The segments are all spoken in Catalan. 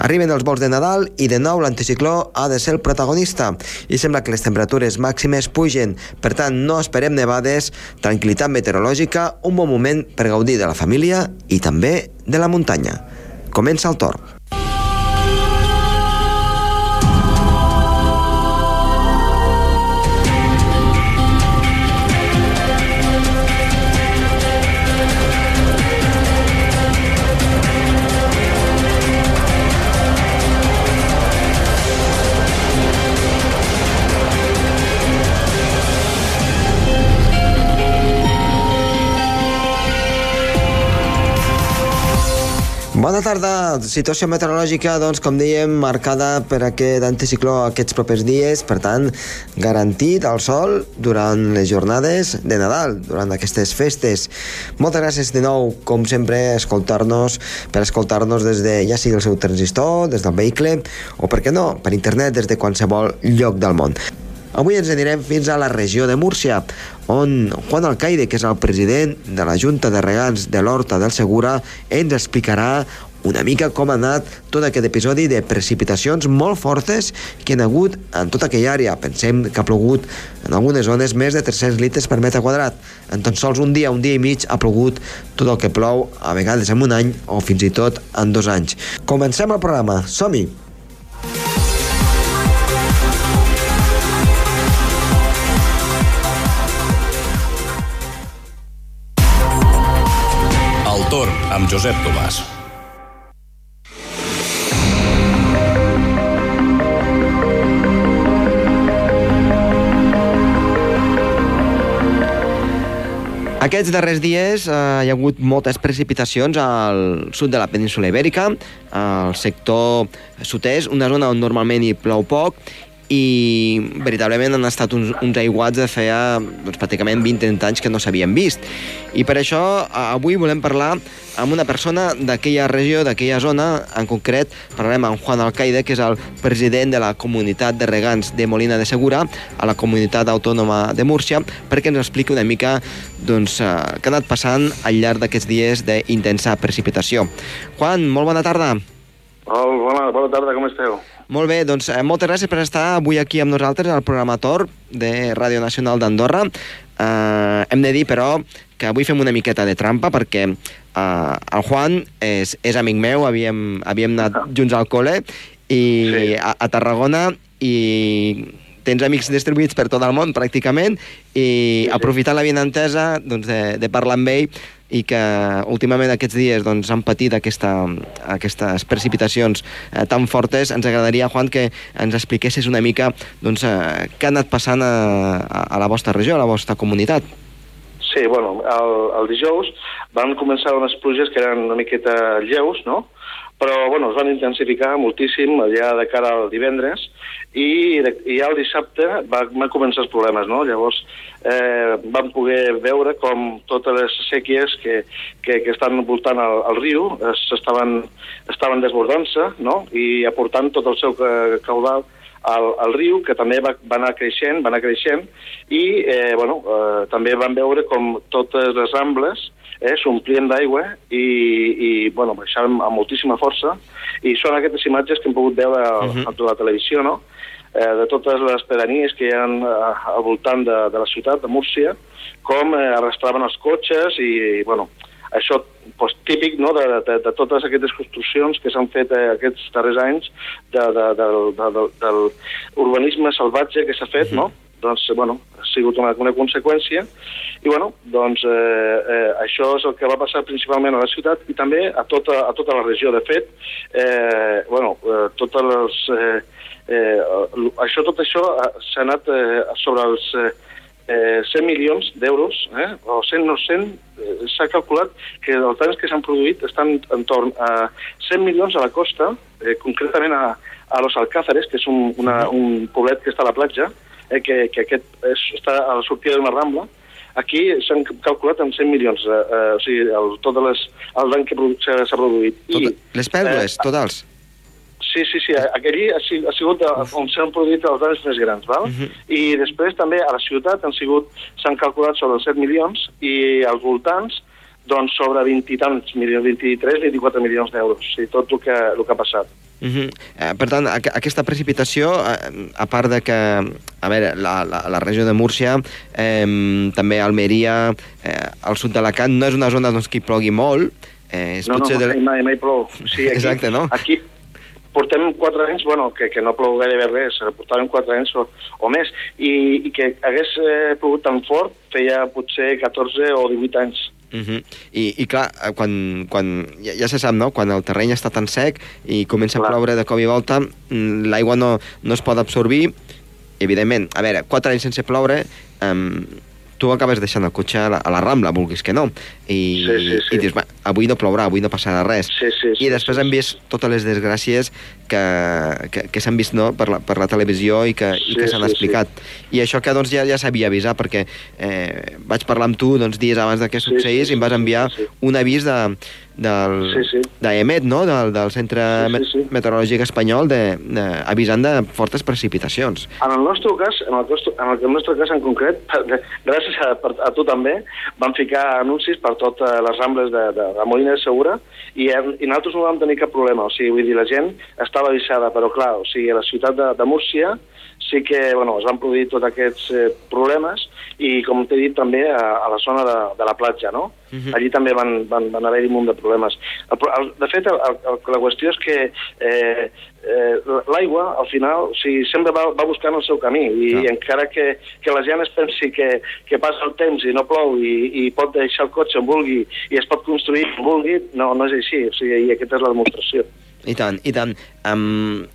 Arriben els vols de Nadal i de nou l'anticicló ha de ser el protagonista i sembla que les temperatures màximes pugen. Per tant, no esperem nevades, tranquil·litat meteorològica, un bon moment per gaudir de la família i també de la muntanya. Comença el torn. Bona tarda. Situació meteorològica, doncs, com dèiem, marcada per aquest anticicló aquests propers dies, per tant, garantit el sol durant les jornades de Nadal, durant aquestes festes. Moltes gràcies de nou, com sempre, escoltar-nos, per escoltar-nos des de, ja sigui el seu transistor, des del vehicle, o, per què no, per internet, des de qualsevol lloc del món. Avui ens anirem fins a la regió de Múrcia, on Juan Alcaide, que és el president de la Junta de Regants de l'Horta del Segura, ens explicarà una mica com ha anat tot aquest episodi de precipitacions molt fortes que han hagut en tota aquella àrea. Pensem que ha plogut en algunes zones més de 300 litres per metre quadrat. En tan sols un dia, un dia i mig, ha plogut tot el que plou, a vegades en un any o fins i tot en dos anys. Comencem el programa. Som-hi! Amb Josep Tomàs. Aquests darrers dies eh, hi ha hagut moltes precipitacions al sud de la península Ibèrica, al sector sud-est, una zona on normalment hi plou poc, i veritablement han estat uns, uns aiguats de feia doncs, pràcticament 20-30 anys que no s'havien vist. I per això avui volem parlar amb una persona d'aquella regió, d'aquella zona, en concret parlarem amb Juan Alcaide, que és el president de la comunitat de regants de Molina de Segura, a la comunitat autònoma de Múrcia, perquè ens expliqui una mica doncs, eh, què ha anat passant al llarg d'aquests dies d'intensa precipitació. Juan, molt bona tarda. Oh, bona, bona tarda, com esteu? Molt bé, doncs eh, moltes gràcies per estar avui aquí amb nosaltres al programa Tor de Ràdio Nacional d'Andorra. Eh, hem de dir, però, que avui fem una miqueta de trampa perquè eh, el Juan és, és amic meu, havíem, havíem anat junts al col·le i sí. a, a Tarragona i tens amics distribuïts per tot el món, pràcticament, i sí, sí. aprofitant la entesa doncs, de, de parlar amb ell, i que últimament aquests dies doncs, han patit aquesta, aquestes precipitacions eh, tan fortes, ens agradaria, Juan, que ens expliquessis una mica doncs, eh, què ha anat passant a, a la vostra regió, a la vostra comunitat. Sí, bueno, el, el dijous van començar unes pluges que eren una miqueta lleus, no?, però bueno, es van intensificar moltíssim allà de cara al divendres i, i ja el dissabte va, van començar els problemes, no? Llavors eh, vam poder veure com totes les sèquies que, que, que estan voltant al, al riu estaven, estaven desbordant-se no? i aportant tot el seu caudal al, al riu, que també va, va anar creixent, va anar creixent, i eh, bueno, eh, també vam veure com totes les rambles eh, s'omplien d'aigua i, i bueno, baixaven amb moltíssima força i són aquestes imatges que hem pogut veure a, uh -huh. a la televisió, no? eh, de totes les pedanies que hi ha eh, al voltant de, de la ciutat, de Múrcia, com eh, arrastraven els cotxes i, i bueno, això pues, típic no, de, de, de totes aquestes construccions que s'han fet eh, aquests darrers anys de, de, de, de, de, del urbanisme salvatge que s'ha fet, no? doncs, bueno, ha sigut una, una conseqüència i, bueno, doncs eh, eh, això és el que va passar principalment a la ciutat i també a tota, a tota la regió. De fet, eh, bueno, eh, totes les... Eh, eh, això, tot això s'ha anat eh, sobre els eh, 100 milions d'euros, eh, o 100, no 100, eh, s'ha calculat que els danys que s'han produït estan entorn a 100 milions a la costa, eh, concretament a, a Los Alcázares, que és un, una, un poblet que està a la platja, eh, que, que aquest és, està a la sortida d'una rambla, aquí s'han calculat en 100 milions, eh, eh, o sigui, el, tot les, el dany que s'ha produït. Tot, I, les pèrdues, eh, totals? Sí, sí, sí. Aquí ha, sigut on s'han produït els danys més grans, val? Uh mhm. -huh. I després també a la ciutat han sigut, s'han calculat sobre els 7 milions i als voltants doncs sobre 20 i tants milions, 23, 24 milions d'euros, sigui, tot el que, el que ha passat. Uh -huh. eh, per tant, aqu aquesta precipitació, eh, a part de que, a veure, la, la, la regió de Múrcia, eh, també Almeria, eh, al sud d'Alacant, no és una zona doncs, que hi plogui molt, eh, és no, potser... No, mai, mai, mai plou. Sí, aquí, Exacte, no? Aquí, portem quatre anys, bueno, que, que no plou gairebé res, portàvem quatre anys o, o més, i, i que hagués eh, plogut tan fort feia potser 14 o 18 anys. Uh -huh. I, I clar, eh, quan, quan ja, ja se sap, no?, quan el terreny està tan sec i comença clar. a ploure de cop i volta, mm, l'aigua no, no es pot absorbir, evidentment, a veure, quatre anys sense ploure, um, tu acabes deixant el cotxe a la, a la Rambla, vulguis que no, i, sí, sí, sí. i dius, va, avui no plourà, avui no passarà res. Sí, sí, sí, I després sí, hem vist totes les desgràcies que, que, que s'han vist no, per, la, per la televisió i que, sí, i que s'han sí, explicat. Sí. I això que doncs, ja, ja sabia avisar, perquè eh, vaig parlar amb tu doncs, dies abans de que succeís sí, sí, i em vas enviar sí, sí. un avís de, del, sí, sí. d'EMET, no? del, del Centre sí, sí, sí. Meteorològic Espanyol, de, de, avisant de fortes precipitacions. En el nostre cas, en el, en el nostre cas en concret, gràcies a, a tu també, vam ficar anuncis per totes les rambles de, de la Molina de Segura i, i nosaltres no vam tenir cap problema, o sigui, vull dir, la gent estava avisada, però clar, o sigui, a la ciutat de, de Múrcia sí que bueno, es van produir tots aquests eh, problemes i, com t'he dit, també a, a la zona de, de la platja, no? Uh mhm. -huh. Allí també van, van, van haver-hi un munt de problemes. El, el, de fet, el, el, la qüestió és que eh, eh, l'aigua, al final, o sigui, sempre va, va buscant el seu camí i, uh -huh. i encara que, que la gent es pensi que, que passa el temps i no plou i, i pot deixar el cotxe on vulgui i es pot construir on vulgui, no, no és així. O sigui, i aquesta és la demostració. I tant, i tant. Um,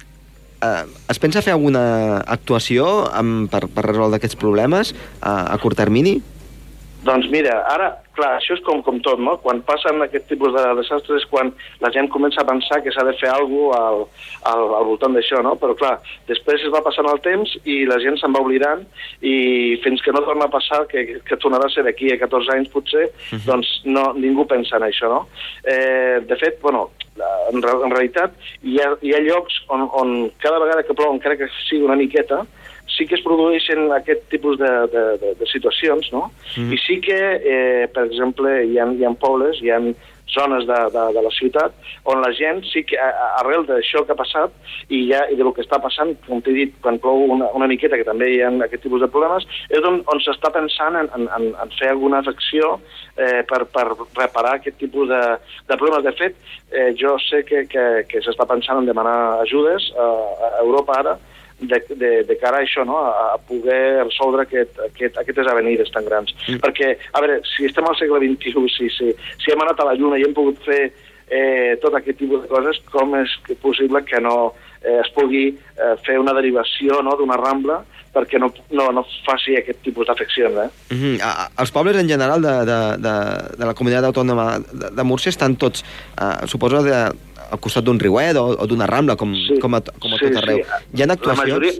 eh, es pensa fer alguna actuació amb, per, per resoldre aquests problemes a, a curt termini? Doncs mira, ara, clar, això és com, com tot, no? Quan passen aquest tipus de desastres és quan la gent comença a pensar que s'ha de fer alguna al, al, al voltant d'això, no? Però clar, després es va passant el temps i la gent se'n va oblidant i fins que no torna a passar, que, que tornarà a ser d'aquí a 14 anys potser, uh -huh. doncs no, ningú pensa en això, no? Eh, de fet, bueno, en, en realitat hi ha, hi ha llocs on, on cada vegada que plou, encara que sigui una miqueta, sí que es produeixen aquest tipus de, de, de, de situacions, no? Mm. I sí que, eh, per exemple, hi ha, hi ha pobles, hi ha zones de, de, de la ciutat on la gent sí que, arrel d'això que ha passat i, ja, i de lo que està passant, com t'he dit, quan plou una, una miqueta, que també hi ha aquest tipus de problemes, és on, on s'està pensant en, en, en fer alguna acció eh, per, per reparar aquest tipus de, de problemes. De fet, eh, jo sé que, que, que s'està pensant en demanar ajudes a, a Europa ara, de, de, de cara a això, no? a, poder resoldre aquest, aquest, aquestes avenides tan grans. Mm. Perquè, a veure, si estem al segle XXI, si, si, si hem anat a la Lluna i hem pogut fer eh, tot aquest tipus de coses, com és possible que no eh, es pugui eh, fer una derivació no, d'una rambla perquè no, no, no faci aquest tipus d'afeccions. Eh? Mm -hmm. a, els pobles en general de, de, de, de la comunitat autònoma de, de Múrcia estan tots, eh, suposo, de, al costat d'un riuet o, o d'una rambla, com, sí, com, a, com a sí, tot arreu. Sí. Hi ha actuacions... La majoria,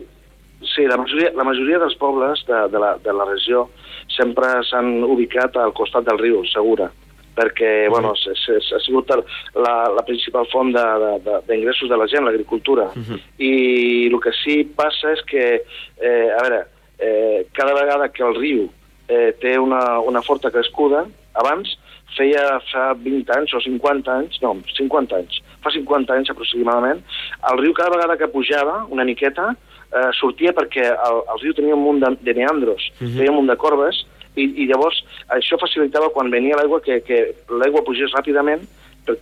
sí, la majoria, la majoria dels pobles de, de, la, de la regió sempre s'han ubicat al costat del riu, Segura perquè bueno, uh -huh. ha sigut la, la principal font d'ingressos de, de, de la gent, l'agricultura. Uh -huh. I el que sí passa és que, eh, a veure, eh, cada vegada que el riu eh, té una, una forta crescuda, abans feia fa 20 anys o 50 anys, no, 50 anys, fa 50 anys aproximadament, el riu cada vegada que pujava una miqueta eh, sortia perquè el, el riu tenia un munt de, de meandros, uh -huh. tenia un munt de corbes, i, i llavors això facilitava quan venia l'aigua que, que l'aigua pugés ràpidament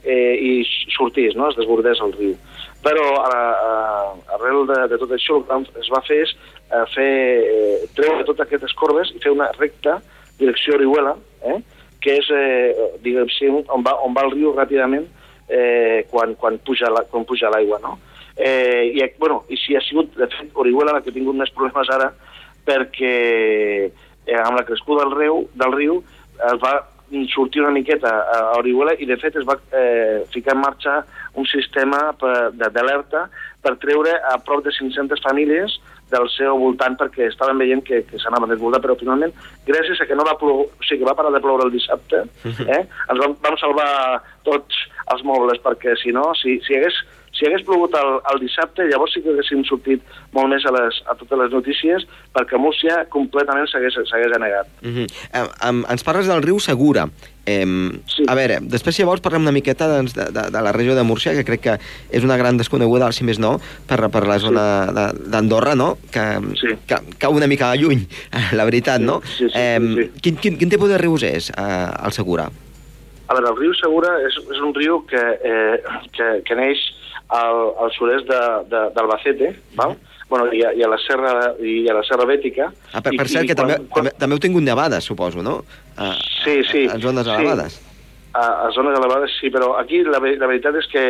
eh, i sortís, no? es desbordés el riu. Però a, a, arrel de, de tot això el que es va fer és eh, fer, eh, treure totes aquestes corbes i fer una recta direcció Orihuela, eh? Que és, eh, diguem on va, on va el riu ràpidament eh, quan, quan puja la, l'aigua, no? Eh, i, bueno, I si ha sigut, de fet, Orihuela la que ha tingut més problemes ara perquè eh, amb la crescuda del riu, del riu es va sortir una miqueta a Orihuela i de fet es va eh, ficar en marxa un sistema d'alerta per treure a prop de 500 famílies del seu voltant perquè estaven veient que, que s'anava a desbordar, però finalment, gràcies a que no va ploure, o sigui, que va parar de ploure el dissabte, mhm. eh, ens vam, vam salvar tots els mobles, perquè si no, si, si hagués si hagués plogut el, el dissabte, llavors sí que haguéssim sortit molt més a, les, a totes les notícies, perquè Múrcia completament s'hagués anegat. Uh -huh. eh, um, ens parles del riu Segura. Eh, sí. A veure, després llavors parlem una miqueta doncs, de, de, de la regió de Múrcia, que crec que és una gran desconeguda, si més no, per, per la zona sí. d'Andorra, no? Que, sí. que cau una mica lluny, la veritat, sí. no? Sí, sí, eh, sí, sí. Quin, quin, quin tipus de rius és, eh, el Segura? A veure, el riu Segura és, és un riu que, eh, que, que neix al, al sud-est d'Albacete, val? bueno, i, a, i, a la serra, i a la serra Bètica. Ah, per, per cert, i que quan, també, també, també heu tingut nevades, suposo, no? A, Sí, sí. A zones sí. elevades. A, a zones elevades sí, però aquí la, la veritat és que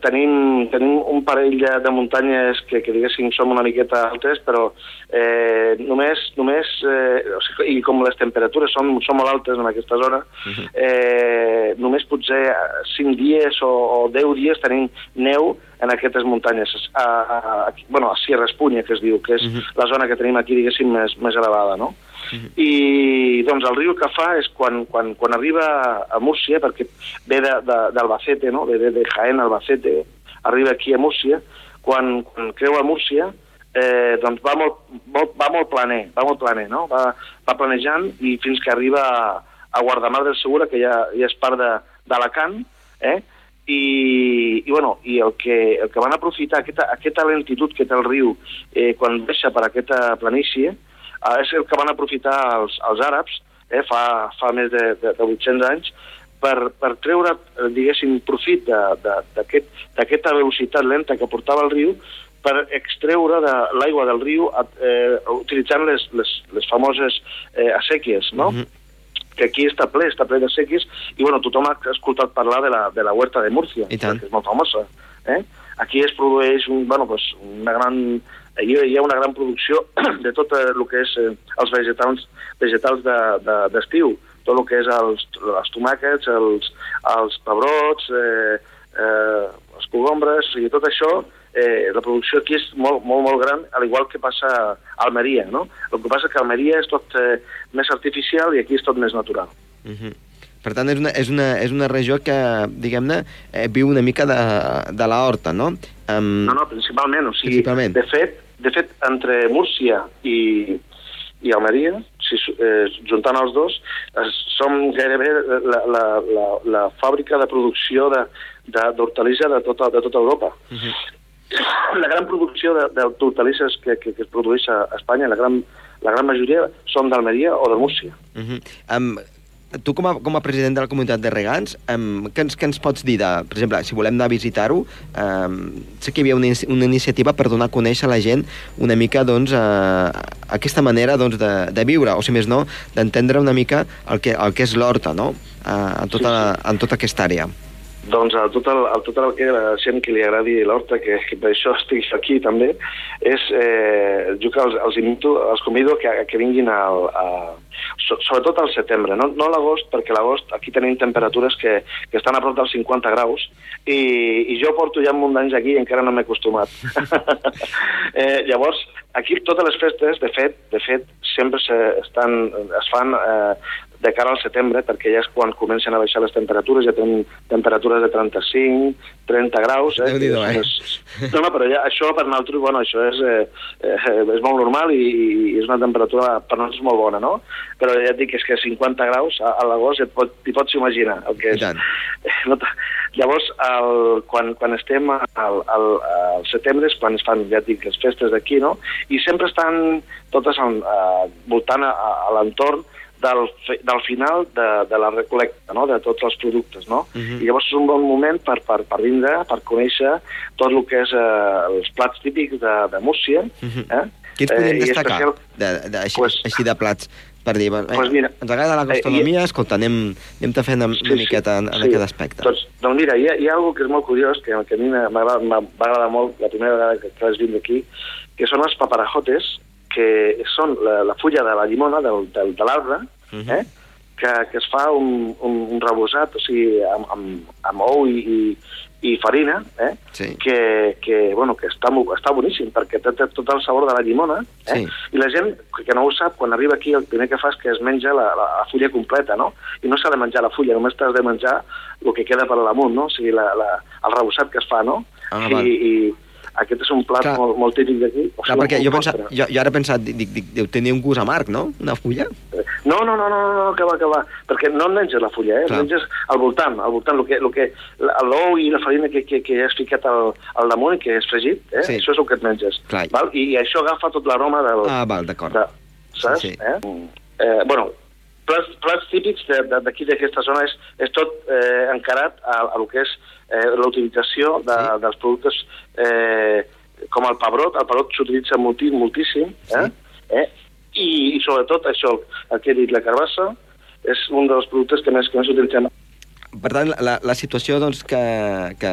tenim, tenim un parell de, de muntanyes que, que diguéssim són una miqueta altes, però eh, només, només eh, o sigui, i com les temperatures són, són molt altes en aquesta zona, eh, només potser 5 dies o, o 10 dies tenim neu en aquestes muntanyes. A, a, a, bueno, a Sierra Espunya, que es diu, que és la zona que tenim aquí, diguéssim, més, més elevada, no? I doncs el riu que fa és quan, quan, quan arriba a Múrcia, perquè ve d'Albacete, no? ve de, de Jaén Albacete, arriba aquí a Múrcia, quan, quan creua Múrcia, eh, doncs va molt, molt, va molt planer, va molt planer, no? va, va planejant i fins que arriba a, a Guardamar del Segura, que ja, ja és part d'Alacant, eh? I, i, bueno, i el, que, el que van aprofitar, aquesta, aquesta lentitud que té el riu eh, quan baixa per aquesta planícia, és el que van aprofitar els, els àrabs eh, fa, fa més de, de, de 800 anys per, per treure, eh, diguéssim, profit d'aquesta velocitat lenta que portava el riu per extreure de l'aigua del riu eh, utilitzant les, les, les famoses eh, asèquies, no? Mm -hmm que aquí està ple, està ple de sequis, i bueno, tothom ha escoltat parlar de la, de la huerta de Múrcia, que és molt famosa. Eh? Aquí es produeix un, bueno, pues, una gran, hi, hi ha una gran producció de tot el que és eh, els vegetals, vegetals d'estiu, de, d'estiu, tot el que és els, els tomàquets, els, els pebrots, eh, eh, les cogombres, i tot això, eh, la producció aquí és molt, molt, molt gran, al igual que passa a Almeria, no? El que passa que a Almeria és tot eh, més artificial i aquí és tot més natural. Uh -huh. Per tant, és una, és una, és una regió que, diguem-ne, eh, viu una mica de, de la horta, no? Um, No, no, principalment. O sigui, Principalment. De fet, de fet, entre Múrcia i, i Almeria, si eh, juntant els dos, eh, som gairebé la, la, la, la fàbrica de producció de- de- d'hortalissa de, de, tota, de tota Europa. La gran producció d'hortalisses que, que, que es produeix a Espanya, la gran, la gran majoria són d'Almeria o de Múrcia. uh -huh. um, tu, com a, com a president de la comunitat de regants, um, què, ens, què ens pots dir? De, per exemple, si volem anar a visitar-ho, um, sé que hi havia una, una iniciativa per donar a conèixer a la gent una mica doncs, uh, aquesta manera doncs, de, de viure, o si més no, d'entendre una mica el que, el que és l'horta, no? Uh, en, tota, en tota aquesta àrea. Doncs a tot el, a tot el que la gent que li agradi l'horta, que, que per això estic aquí també, és, eh, jo que els, els, invito, els convido que, que vinguin al, a, so, sobretot al setembre, no, no a l'agost, perquè a l'agost aquí tenim temperatures que, que estan a prop dels 50 graus i, i jo porto ja un munt d'anys aquí i encara no m'he acostumat. eh, llavors, aquí totes les festes, de fet, de fet sempre se, estan, es fan eh, de cara al setembre, perquè ja és quan comencen a baixar les temperatures, ja tenim temperatures de 35, 30 graus. Eh? Déu-n'hi-do, eh? És- No, no, però ja, això per nosaltres, bueno, això és, eh, eh, és molt normal i, i és una temperatura per nosaltres molt bona, no? Però ja et dic, és que 50 graus a, a l'agost ja et pot, t'hi pots imaginar el que és. tant. No, llavors, el, quan, quan estem al, al, al setembre és quan es fan, ja et dic, les festes d'aquí, no? I sempre estan totes al, uh, voltant a, a, a l'entorn del, del final de, de la recolecta, no?, de tots els productes, no? Mhm. I llavors és un bon moment per, per, per vindre, per conèixer tot el que és eh, els plats típics de, de Múrcia. Mhm. Eh? Quins podríem i destacar especial- de, de, així, Pues- així de plats? Per dir, bueno, Pues mira, ens agrada la eh, gastronomia, escolta, anem, anem fent una, una miqueta en, en aquest aspecte. Doncs, doncs mira, hi ha, hi ha alguna que és molt curiós, que, que a mi m'agrada- molt la primera vegada que, que vaig vindre aquí, que són els paparajotes, que són la, la fulla de la llimona, del, del, de l'arbre, Mhm. eh? que, que es fa un, un, un rebosat, o sigui, amb, amb, amb ou i, i, i farina, eh? Sí. que, que, bueno, que està, està boníssim, perquè té, té tot el sabor de la llimona, eh? Sí. i la gent que no ho sap, quan arriba aquí, el primer que fa és que es menja la, la, la fulla completa, no? I no s'ha de menjar la fulla, només t'has de menjar el que queda per damunt, no? O sigui, la, la, el rebossat que es fa, no? Ah, I, val. i aquest és un plat Clar. molt, molt típic d'aquí. O Clar, sigui, perquè un jo, pensa, jo, jo ara he pensat, dic, dic, deu tenir un gust amarg, no? Una fulla? No, no, no, no, no, no, que va, que va. Perquè no en menges la fulla, eh? Clar. Menges al voltant, al voltant, el que, el que, l'ou i la farina que, que, que has ficat al, al damunt i que és fregit, eh? Sí. Això és el que et menges. Clar. Val? I, I això agafa tot l'aroma del... Ah, val, d'acord. De, saps? Sí, sí. Eh? Eh, bueno, plats, plats típics d'aquí, d'aquesta zona, és, és tot eh, encarat a, a lo que és eh, la utilització de, Sí. dels productes eh, com el pebrot. El pebrot s'utilitza molti, moltíssim, eh? eh? I, I sobretot això, el que he dit, la carbassa, és un dels productes que més, que més utilitzem. Per tant, la, la situació doncs, que, que,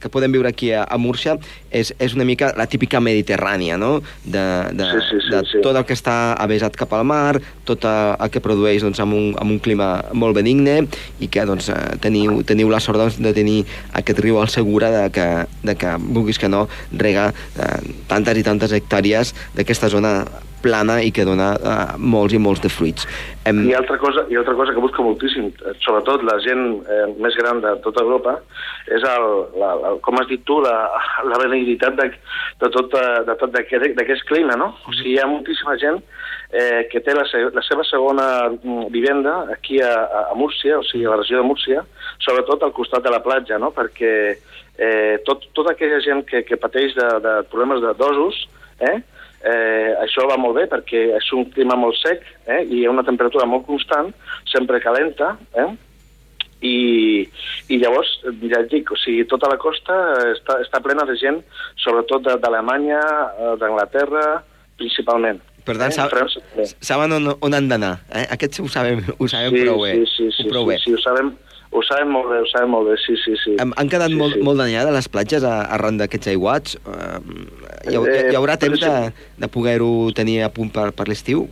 que podem viure aquí a, a Múrcia és, és una mica la típica mediterrània, no? De, de, Sí, sí, sí, de sí. tot el que està avesat cap al mar, tot el que produeix doncs, amb, un, amb un clima molt benigne i que doncs, eh, teniu, teniu la sort doncs, de tenir aquest riu al segura de que, de que vulguis que no, rega eh, tantes i tantes hectàrees d'aquesta zona plana i que dona eh, molts i molts de fruits. Em, I altra cosa, i altra cosa que busco moltíssim, eh, sobretot la gent eh, més gran de tota Europa, és el, la, la, com has dit tu, la, la benignitat de, de tot, eh, de tot d'aquest d'aquest clima, no? O sigui, hi ha moltíssima gent eh, que té la, se, la seva segona mm, vivenda aquí a- a Múrcia, o sigui, a la regió de Múrcia, sobretot al costat de la platja, no? Perquè eh, tot, tota aquella gent que, que pateix de, de problemes de dosos, eh? Eh, això va molt bé perquè és un clima molt sec eh, i hi ha una temperatura molt constant, sempre calenta, eh? I, i llavors, ja et dic, o sigui, tota la costa està, està plena de gent, sobretot d'Alemanya, eh, d'Anglaterra, principalment. Per tant, Eh, sab França, saben on, on han d'anar. Eh? Aquests ho sabem, ho sabem sí, prou bé. Sí, sí, sí, prou sí, bé. sí, ho sabem, ho sabem molt bé, ho sabem molt bé, sí, sí, sí. Han quedat sí, molt, sí. molt danyades les platges arran d'aquests aiguats. Hi, ha, hi, hi haurà Eh, temps de, sí. de poder-ho tenir a punt per, per l'estiu?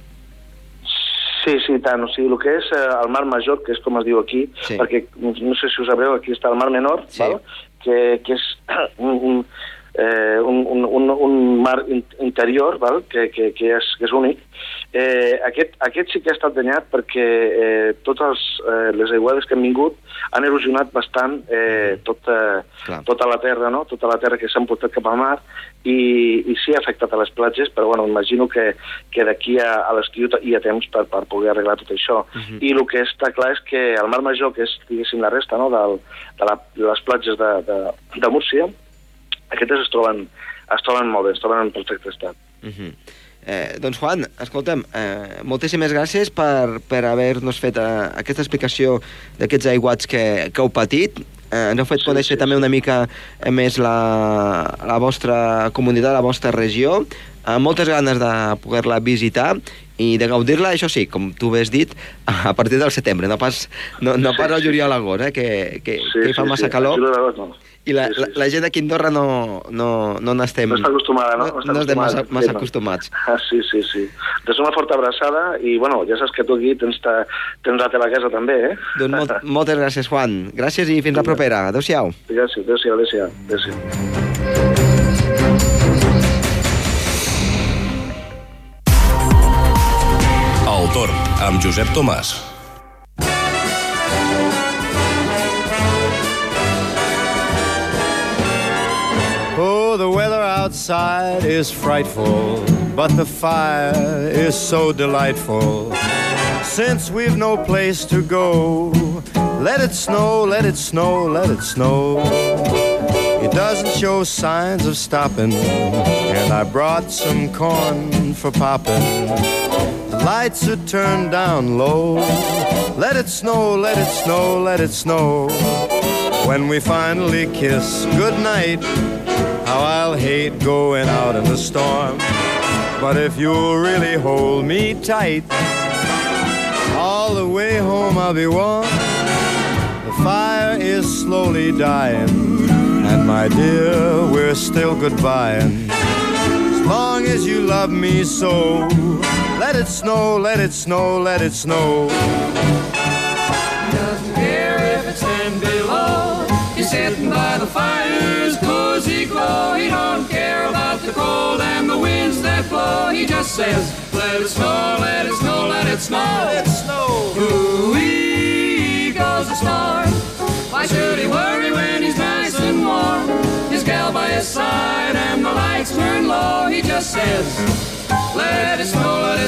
Sí, sí, tant. O sigui, el que és eh, el Mar Major, que és com es diu aquí, Sí. perquè no sé si ho sabreu, aquí està el Mar Menor, Sí. val? Que, que és un, un, eh, un, un, un, un mar in, interior val? Que, que, que, és, que és únic. Eh, aquest, aquest sí que ha estat danyat perquè eh, totes eh, les aiguades que han vingut han erosionat bastant eh, tota, Clar. tota la terra, no? tota la terra que s'han portat cap al mar i, i sí ha afectat a les platges, però bueno, imagino que, que d'aquí a, a l'estiu hi ha temps per, per poder arreglar tot això. Mhm. I el que està clar és que el Mar Major, que és diguéssim la resta no? Del, de, la, de les platges de, de, de Múrcia, aquestes es troben, es troben molt bé, es troben en perfecte estat. Uh -huh. Eh, doncs Juan, escolta'm, eh, moltíssimes gràcies per, per haver-nos fet eh, aquesta explicació d'aquests aiguats que, que heu patit. Eh, ens heu fet Sí, conèixer sí, també una mica eh, més la, la vostra comunitat, la vostra regió, amb moltes ganes de poder-la visitar i de gaudir-la, això sí, com tu bé has dit, a partir del setembre, no pas, no, no Sí, pas al sí, juliol agost, eh, que, que, que hi fa massa sí. calor. No. I la, Sí, sí, la, sí. la gent d'aquí a Andorra no, no, no n'estem... No està acostumada, no? No, no estem massa, massa sí, acostumats. Ah, sí, sí, sí. Des una forta abraçada i, bueno, ja saps que tu aquí tens, ta, tens la teva casa també, eh? Doncs molt, moltes gràcies, Juan. Gràcies i fins la propera. Adéu-siau. Gràcies, adéu-siau, adéu-siau. adéu-siau. El torn amb Josep Tomàs. Oh, the weather outside is frightful, but the fire is so delightful. Since we've no place to go, let it snow, let it snow, let it snow. It doesn't show signs of stopping, and I brought some corn for popping. Lights are turned down low. Let it snow, let it snow, let it snow. When we finally kiss goodnight, how I'll hate going out in the storm. But if you'll really hold me tight, all the way home I'll be warm. The fire is slowly dying, and my dear, we're still goodbying. As long as you love me so, let it snow, let it snow, let it snow. doesn't care if it's ten below. He's sitting by the fire's cozy glow. He don't care about the cold and the winds that blow. He just says, let it snow, let it snow, let it snow. Let it snow. Ooh-wee goes the storm. Why should he worry when he's nice and warm? His gal gal by his side and the lights turn low, he just says, Let it snow, let it snow.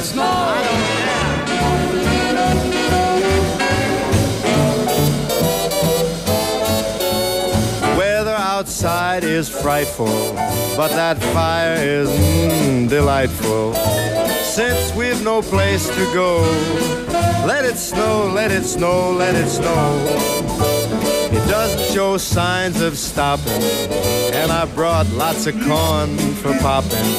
Weather outside is frightful, but that fire is mm, delightful. Since we've no place to go, let it snow, let it snow, let it snow. Doesn't show signs of stopping, and I brought lots of corn for popping.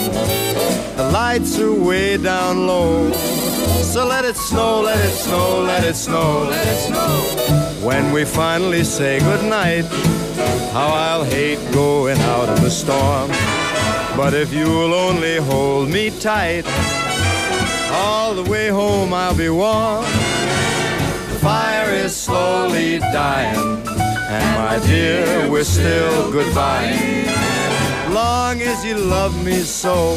The lights are way down low, so let it snow, let it snow, let it snow, let it snow. When we finally say goodnight, how I'll hate going out in the storm. But if you'll only hold me tight, all the way home I'll be warm. The fire is slowly dying, and my dear, we're still goodbye. Long as you love me so,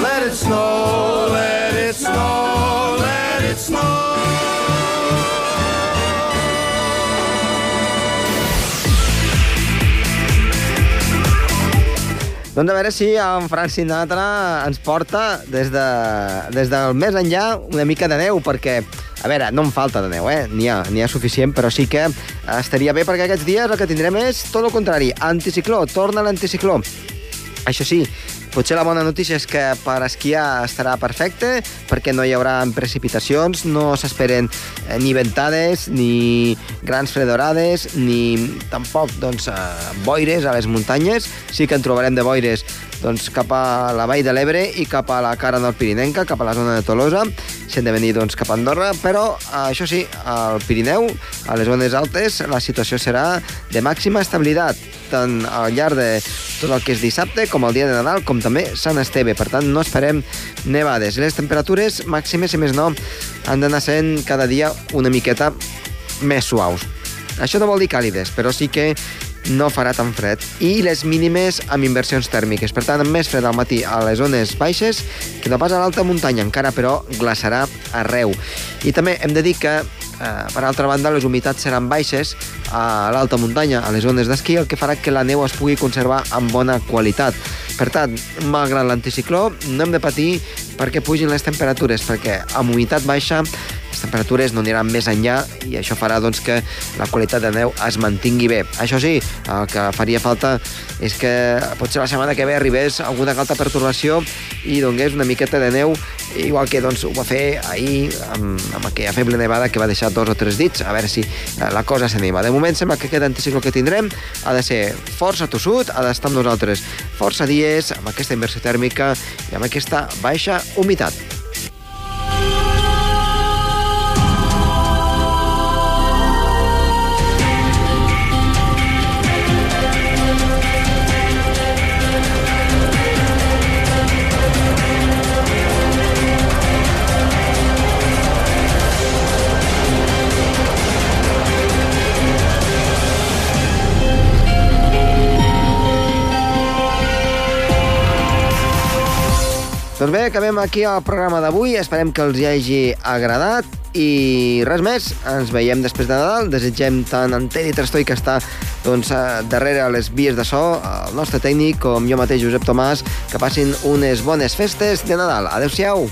let it snow, let it snow, let it snow. Doncs a veure si en Frank Sinatra ens porta des, de, des del més enllà una mica de neu, perquè, a veure, no em falta de neu, eh? N'hi ha, ha suficient, però sí que estaria bé perquè aquests dies el que tindrem és tot el contrari, anticicló, torna l'anticicló. Això sí, potser la bona notícia és que per esquiar estarà perfecte, perquè no hi haurà precipitacions, no s'esperen eh, ni ventades, ni grans fredorades, ni tampoc doncs, eh, boires a les muntanyes. Sí que en trobarem de boires doncs, cap a la vall de l'Ebre i cap a la cara del Pirinenca, cap a la zona de Tolosa, hem de venir doncs, cap a Andorra, però eh, això sí, al Pirineu, a les zones altes, la situació serà de màxima estabilitat, tant al llarg de tot el que és dissabte, com el dia de Nadal, com també Sant Esteve. Per tant, no esperem nevades. Les temperatures màximes, si més no, han d'anar sent cada dia una miqueta més suaus. Això no vol dir càlides, però sí que no farà tan fred. I les mínimes amb inversions tèrmiques. Per tant, més fred al matí a les zones baixes que no pas a l'alta muntanya, encara però glaçarà arreu. I també hem de dir que per altra banda, les humitats seran baixes a l'alta muntanya, a les zones d'esquí, el que farà que la neu es pugui conservar amb bona qualitat. Per tant, malgrat l'anticicló, no hem de patir perquè pugin les temperatures, perquè amb humitat baixa les temperatures no aniran més enllà i això farà doncs, que la qualitat de neu es mantingui bé. Això sí, el que faria falta és que potser la setmana que ve arribés alguna alta pertorbació i donés una miqueta de neu, igual que doncs, ho va fer ahir amb, amb aquella feble nevada que va deixar dos o tres dits, a veure si eh, la cosa s'anima. De moment sembla que aquest anticiclo que tindrem ha de ser força tossut, ha d'estar amb nosaltres força dies, amb aquesta inversió tèrmica i amb aquesta baixa humitat. Doncs bé, acabem aquí el programa d'avui. Esperem que els hi hagi agradat i res més. Ens veiem després de Nadal. Desitgem tant en Teddy Trastoi, que està doncs, eh, darrere les vies de so, el nostre tècnic, com jo mateix, Josep Tomàs, que passin unes bones festes de Nadal. Adéu-siau.